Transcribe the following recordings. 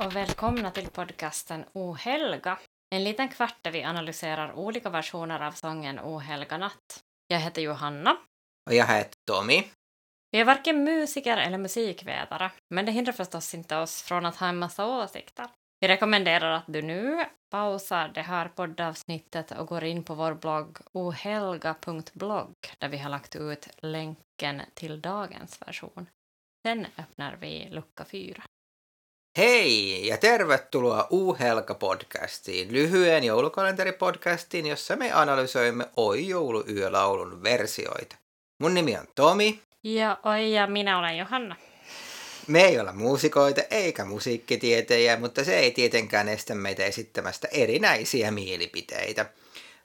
och välkomna till podcasten O helga. En liten kvart där vi analyserar olika versioner av sången O helga natt. Jag heter Johanna. Och jag heter Tommy. Vi är varken musiker eller musikvetare, men det hindrar förstås inte oss från att ha en massa åsikter. Vi rekommenderar att du nu pausar det här poddavsnittet och går in på vår blogg ohelga.blogg där vi har lagt ut länken till dagens version. Sen öppnar vi lucka fyra. Hei ja tervetuloa U-Helga-podcastiin, lyhyen joulukalenteripodcastiin, jossa me analysoimme Oi jouluyölaulun versioita. Mun nimi on Tomi. Ja oi, ja minä olen Johanna. Me ei olla muusikoita eikä musiikkitietejä, mutta se ei tietenkään estä meitä esittämästä erinäisiä mielipiteitä.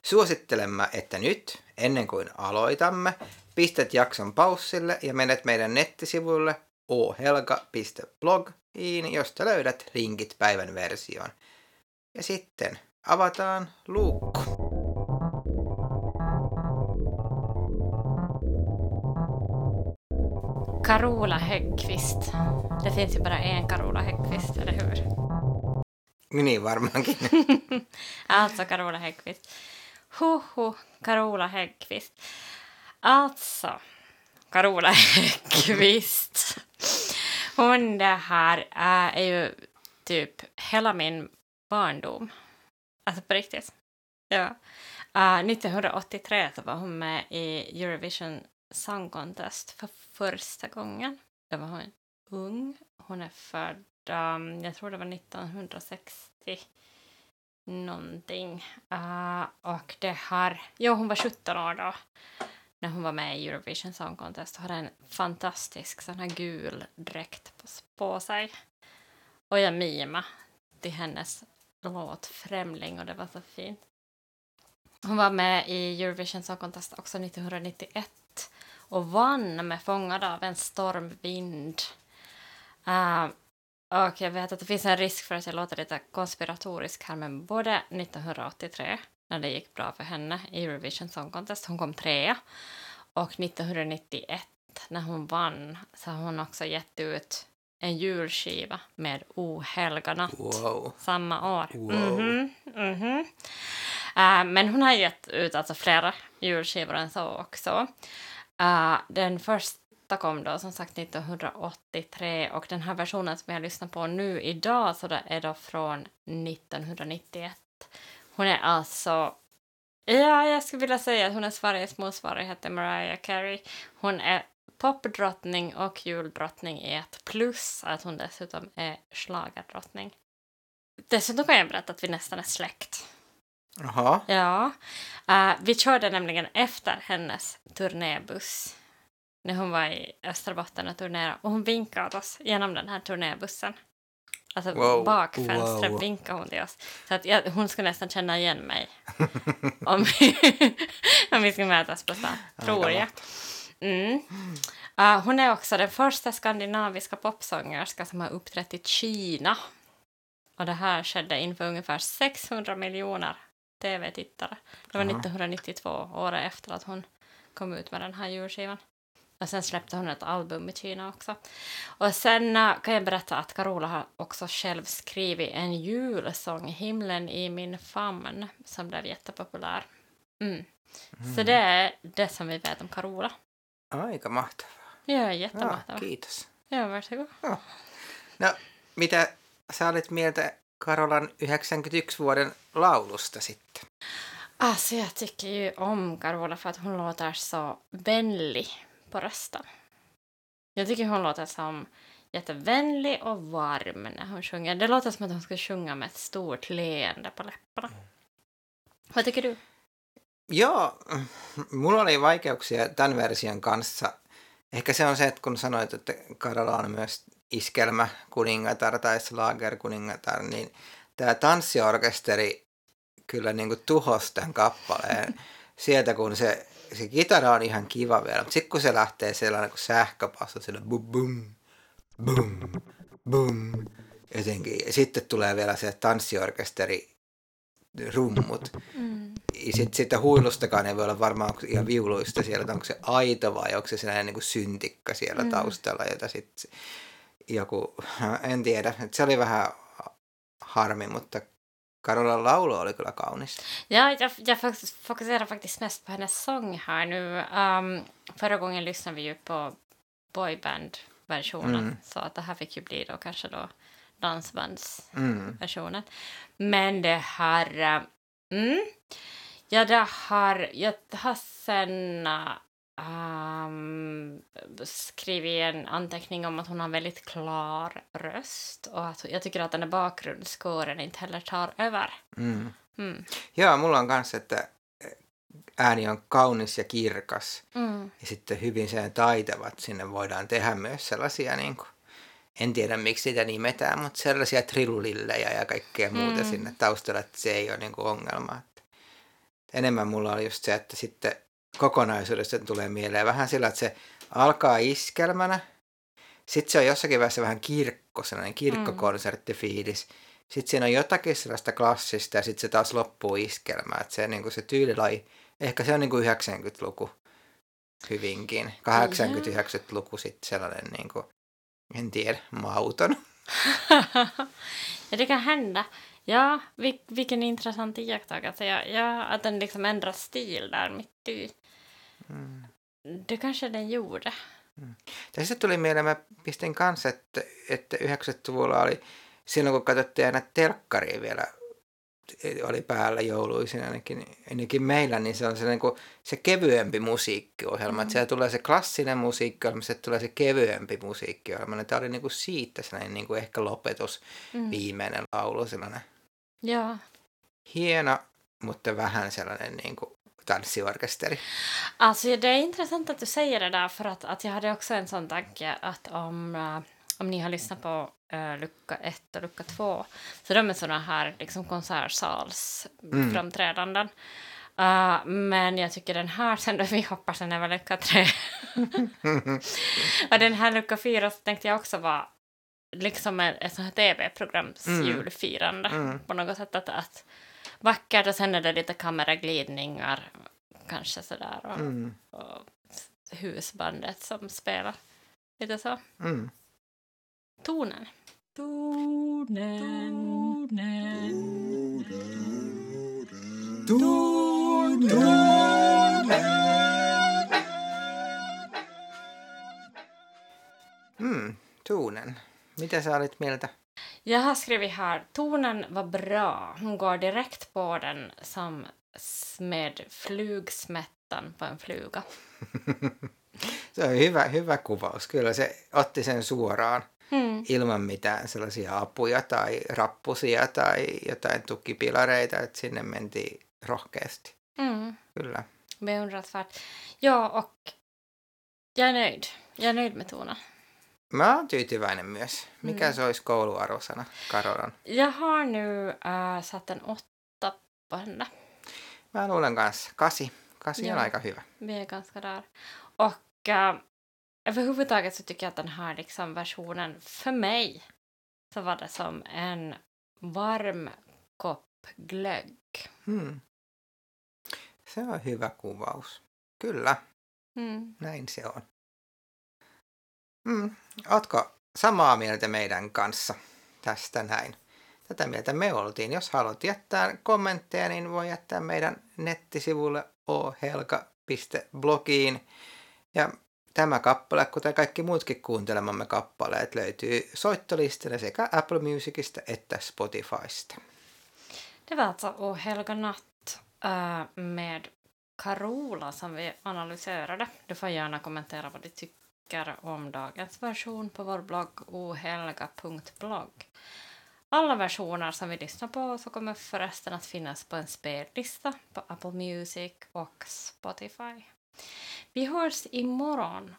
Suosittelemme, että nyt, ennen kuin aloitamme, pistät jakson paussille ja menet meidän nettisivuille ohelga.blogiin, josta löydät linkit päivän versioon. Ja sitten avataan luukku. Carola Häggkvist. Det finns ju bara en Carola Häggkvist, eller hur? Niin varmaankin. alltså Carola Häggkvist. Huhu, Carola Häggkvist. Alltså, Carola Häggkvist. Hon det här är ju typ hela min barndom. Alltså på riktigt. Ja. Uh, 1983 så var hon med i Eurovision Song Contest för första gången. Då var hon ung. Hon är född, um, jag tror det var 1960 någonting. Uh, och det har, jo hon var 17 år då när hon var med i Eurovision Song Contest och hade en fantastisk sån här gul dräkt på, på sig. Och jag mima till hennes låt Främling och det var så fint. Hon var med i Eurovision Song Contest också 1991 och vann med Fångad av en stormvind. Uh, och jag vet att det finns en risk för att jag låter lite konspiratorisk här, men både 1983, när det gick bra för henne i Eurovision Song Contest, hon kom trea, och 1991, när hon vann, så har hon också gett ut en julskiva med O helga natt Wow. samma år. Wow. Mhm, mhm. Uh, men hon har gett ut alltså flera julskivor än så också. Uh, den första kom då som sagt 1983 och den här versionen som jag lyssnar på nu idag så det är då från 1991. Hon är alltså, ja jag skulle vilja säga att hon är Sveriges motsvarighet till Mariah Carey. Hon är popdrottning och juldrottning i ett plus att hon dessutom är schlagerdrottning. Dessutom kan jag berätta att vi nästan är släkt. Jaha. Ja. Uh, vi körde nämligen efter hennes turnébuss när hon var i Österbotten och turnerade och hon vinkade åt oss genom den här turnébussen. Alltså Wow. bakfönstret Wow. vinkade hon till oss. Så att jag, hon skulle nästan känna igen mig om vi, om vi skulle mötas på stan, tror jag. Mm. Uh, hon är också den första skandinaviska popsångerska som har uppträtt i Kina. Och det här skedde inför ungefär 600 miljoner tv-tittare. Det var Aha. 1992, året efter att hon kom ut med den här julskivan. Och sen släppte hon ett album i Kina också. Och sen äh, kan jag berätta att Carola har också själv skrivit en julsång, Himlen i min famn, som blev jättepopulär. Mm. Så det är det som vi vet om Carola. Aika mahtavaa. Ja, Ja, jättemahtavaa. kiitos. Ja, varsågod. No, mitä sä olit mieltä Karolan 91 vuoden laulusta sitten? Alltså jag tycker ju om Carola för att hon låter så vänlig på rösten. Jag tycker hon låter som jättevänlig och varm när hon sjunger. Det låter som att hon ska sjunga med ett stort leende på läpparna. Vad tycker du? Joo, mulla oli vaikeuksia tämän version kanssa. Ehkä se on se, että kun sanoit, että Karola on myös iskelmä kuningatar tai slager kuningatar, niin tämä tanssiorkesteri kyllä niin kuin tuhosi tämän kappaleen. Sieltä kun se, se kitara on ihan kiva vielä, mutta sitten kun se lähtee sellainen kuin sähköpasso, sillä bum bum, bum, bum, jotenkin. Ja sitten tulee vielä se tanssiorkesteri rummut. Mm. Ja sit, sitä huilustakaan ei voi olla varmaan onko ihan viuluista siellä, että onko se aito vai onko se sellainen niin kuin syntikka siellä Mm. taustalla, jota sitten joku, en tiedä, se oli vähän harmi, mutta Karolan laulu oli kyllä kaunis. Ja, jag, jag fokuserar faktiskt mest på hennes sång här nu. Um, förra gången lyssnade vi ju på boyband-versionen, mm. så att det här fick ju bli då kanske då dansbandsversionen. Mm. Men det här... Mm, ja, det har... Jag har sen um, skrivit en anteckning om att hon har en väldigt klar röst och att jag tycker att den här bakgrundskåren inte heller tar över. Mm. Mm. Joo, mulla on kanssa, että ääni on kaunis ja kirkas mm. ja sitten hyvin sen taitavat. Sinne voidaan tehdä myös sellaisia, niin kuin, en tiedä miksi sitä nimetään, mutta sellaisia trillillejä ja kaikkea muuta mm. sinne taustalle, että se ei ole niin kuin ongelma. Enemmän mulla oli just se, että sitten kokonaisuudesta tulee mieleen vähän sillä, että se alkaa iskelmänä, sitten se on jossakin vaiheessa vähän kirkko, sellainen kirkkokonserttifiilis. Sitten siinä on jotakin sellaista klassista ja sitten se taas loppuu iskelmään. Että se, niin kuin se tyylilaji, ehkä se on niin kuin 90-luku hyvinkin. 80-90-luku sitten sellainen, niin kuin, en tiedä, mauton. ja det kan hända. Ja, vilken intressant iakttagelse. Ja, ja, att den liksom ändrar stil där mitt i. Mm. Det kanske den gjorde. Mm. Tässä tuli mieleen, mä pistin kanssa, että, että 90-luvulla oli silloin, kun katsottiin aina telkkaria vielä, oli päällä jouluisin ainakin, ainakin meillä, niin se on se, niin kuin, se kevyempi musiikkiohjelma. Mm. Että siellä tulee se klassinen musiikkiohjelma, sitten tulee se kevyempi musiikkiohjelma. Tämä oli niin kuin siitä sellainen niin kuin ehkä lopetus, mm. viimeinen laulu, sellainen. Joo. Hieno, mutta vähän sellainen niin kuin tanssiorkesteri. Alltså det är intressant att du säger det där för att, att jag hade också en sån tanke att om, uh, om ni har lyssnat på uh, lucka 1 och lucka 2 så de är såna här liksom konsertsalsframträdanden. Mm. Uh, men jag tycker den här sen då vi hoppar sen över lucka 3 och den här lucka 4 så tänkte jag också vara liksom ett, ett sånt här tv-programs mm. julfirande mm. på något sätt att, att vackert och sen är det lite kameraglidningar kanske sådär och, mm. och husbandet som spelar lite så. Mm. Tonen. Tonen. Tonen. Tonen. Mm, tonen. Mitä sä olit mieltä jag har skrivit här, tonen var bra. Hon går direkt på den som med flugsmättan på en fluga. se on hyvä, hyvä kuvaus. Kyllä se otti sen suoraan hmm. ilman mitään sellaisia apuja tai rappusia tai jotain tukipilareita, että sinne mentiin rohkeasti. Mm. Kyllä. Beundransvärt. Ja, och jag är nöjd. Jag är nöjd med tonen. Mä oon tyytyväinen myös. Mikä mm. se olisi kouluarvosana, Karolan? Jag har nu äh, satt en åtta på henne. Mä luulen kanssa. Kasi. Kasi ja, on aika hyvä. Vi är ganska där. Och äh, överhuvudtaget så tycker jag att den här liksom versionen, för mig, så var det som en varm kopp glögg. Mm. Se on hyvä kuvaus. Kyllä. Mm. Näin se on. Mm. Ootko samaa mieltä meidän kanssa tästä näin? Tätä mieltä me oltiin. Jos haluat jättää kommentteja, niin voi jättää meidän nettisivulle ohelka.blogiin. Ja tämä kappale, kuten kaikki muutkin kuuntelemamme kappaleet, löytyy soittolistille sekä Apple Musicista että Spotifysta. Det var alltså O helga natt med Carola som vi analyserade. Du får gärna kommentera vad du tycker tycker om dagens version på vår blogg ohelga.blogg. Alla versioner som vi lyssnar på så kommer förresten att finnas på en spellista på Apple Music och Spotify. Vi hörs imorgon.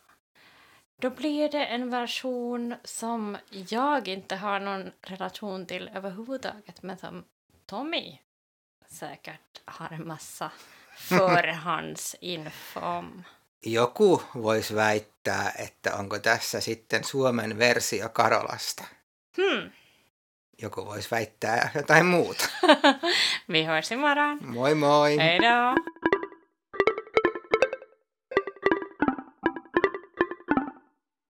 Då blir det en version som jag inte har någon relation till överhuvudtaget men som Tommy säkert har en massa förhandsinfo om. Joku voisi väittää, että onko tässä sitten Suomen versio Karolasta. Hmm. Joku voisi väittää jotain muuta. Vi hörs imorgon. Moi moi. Hej då.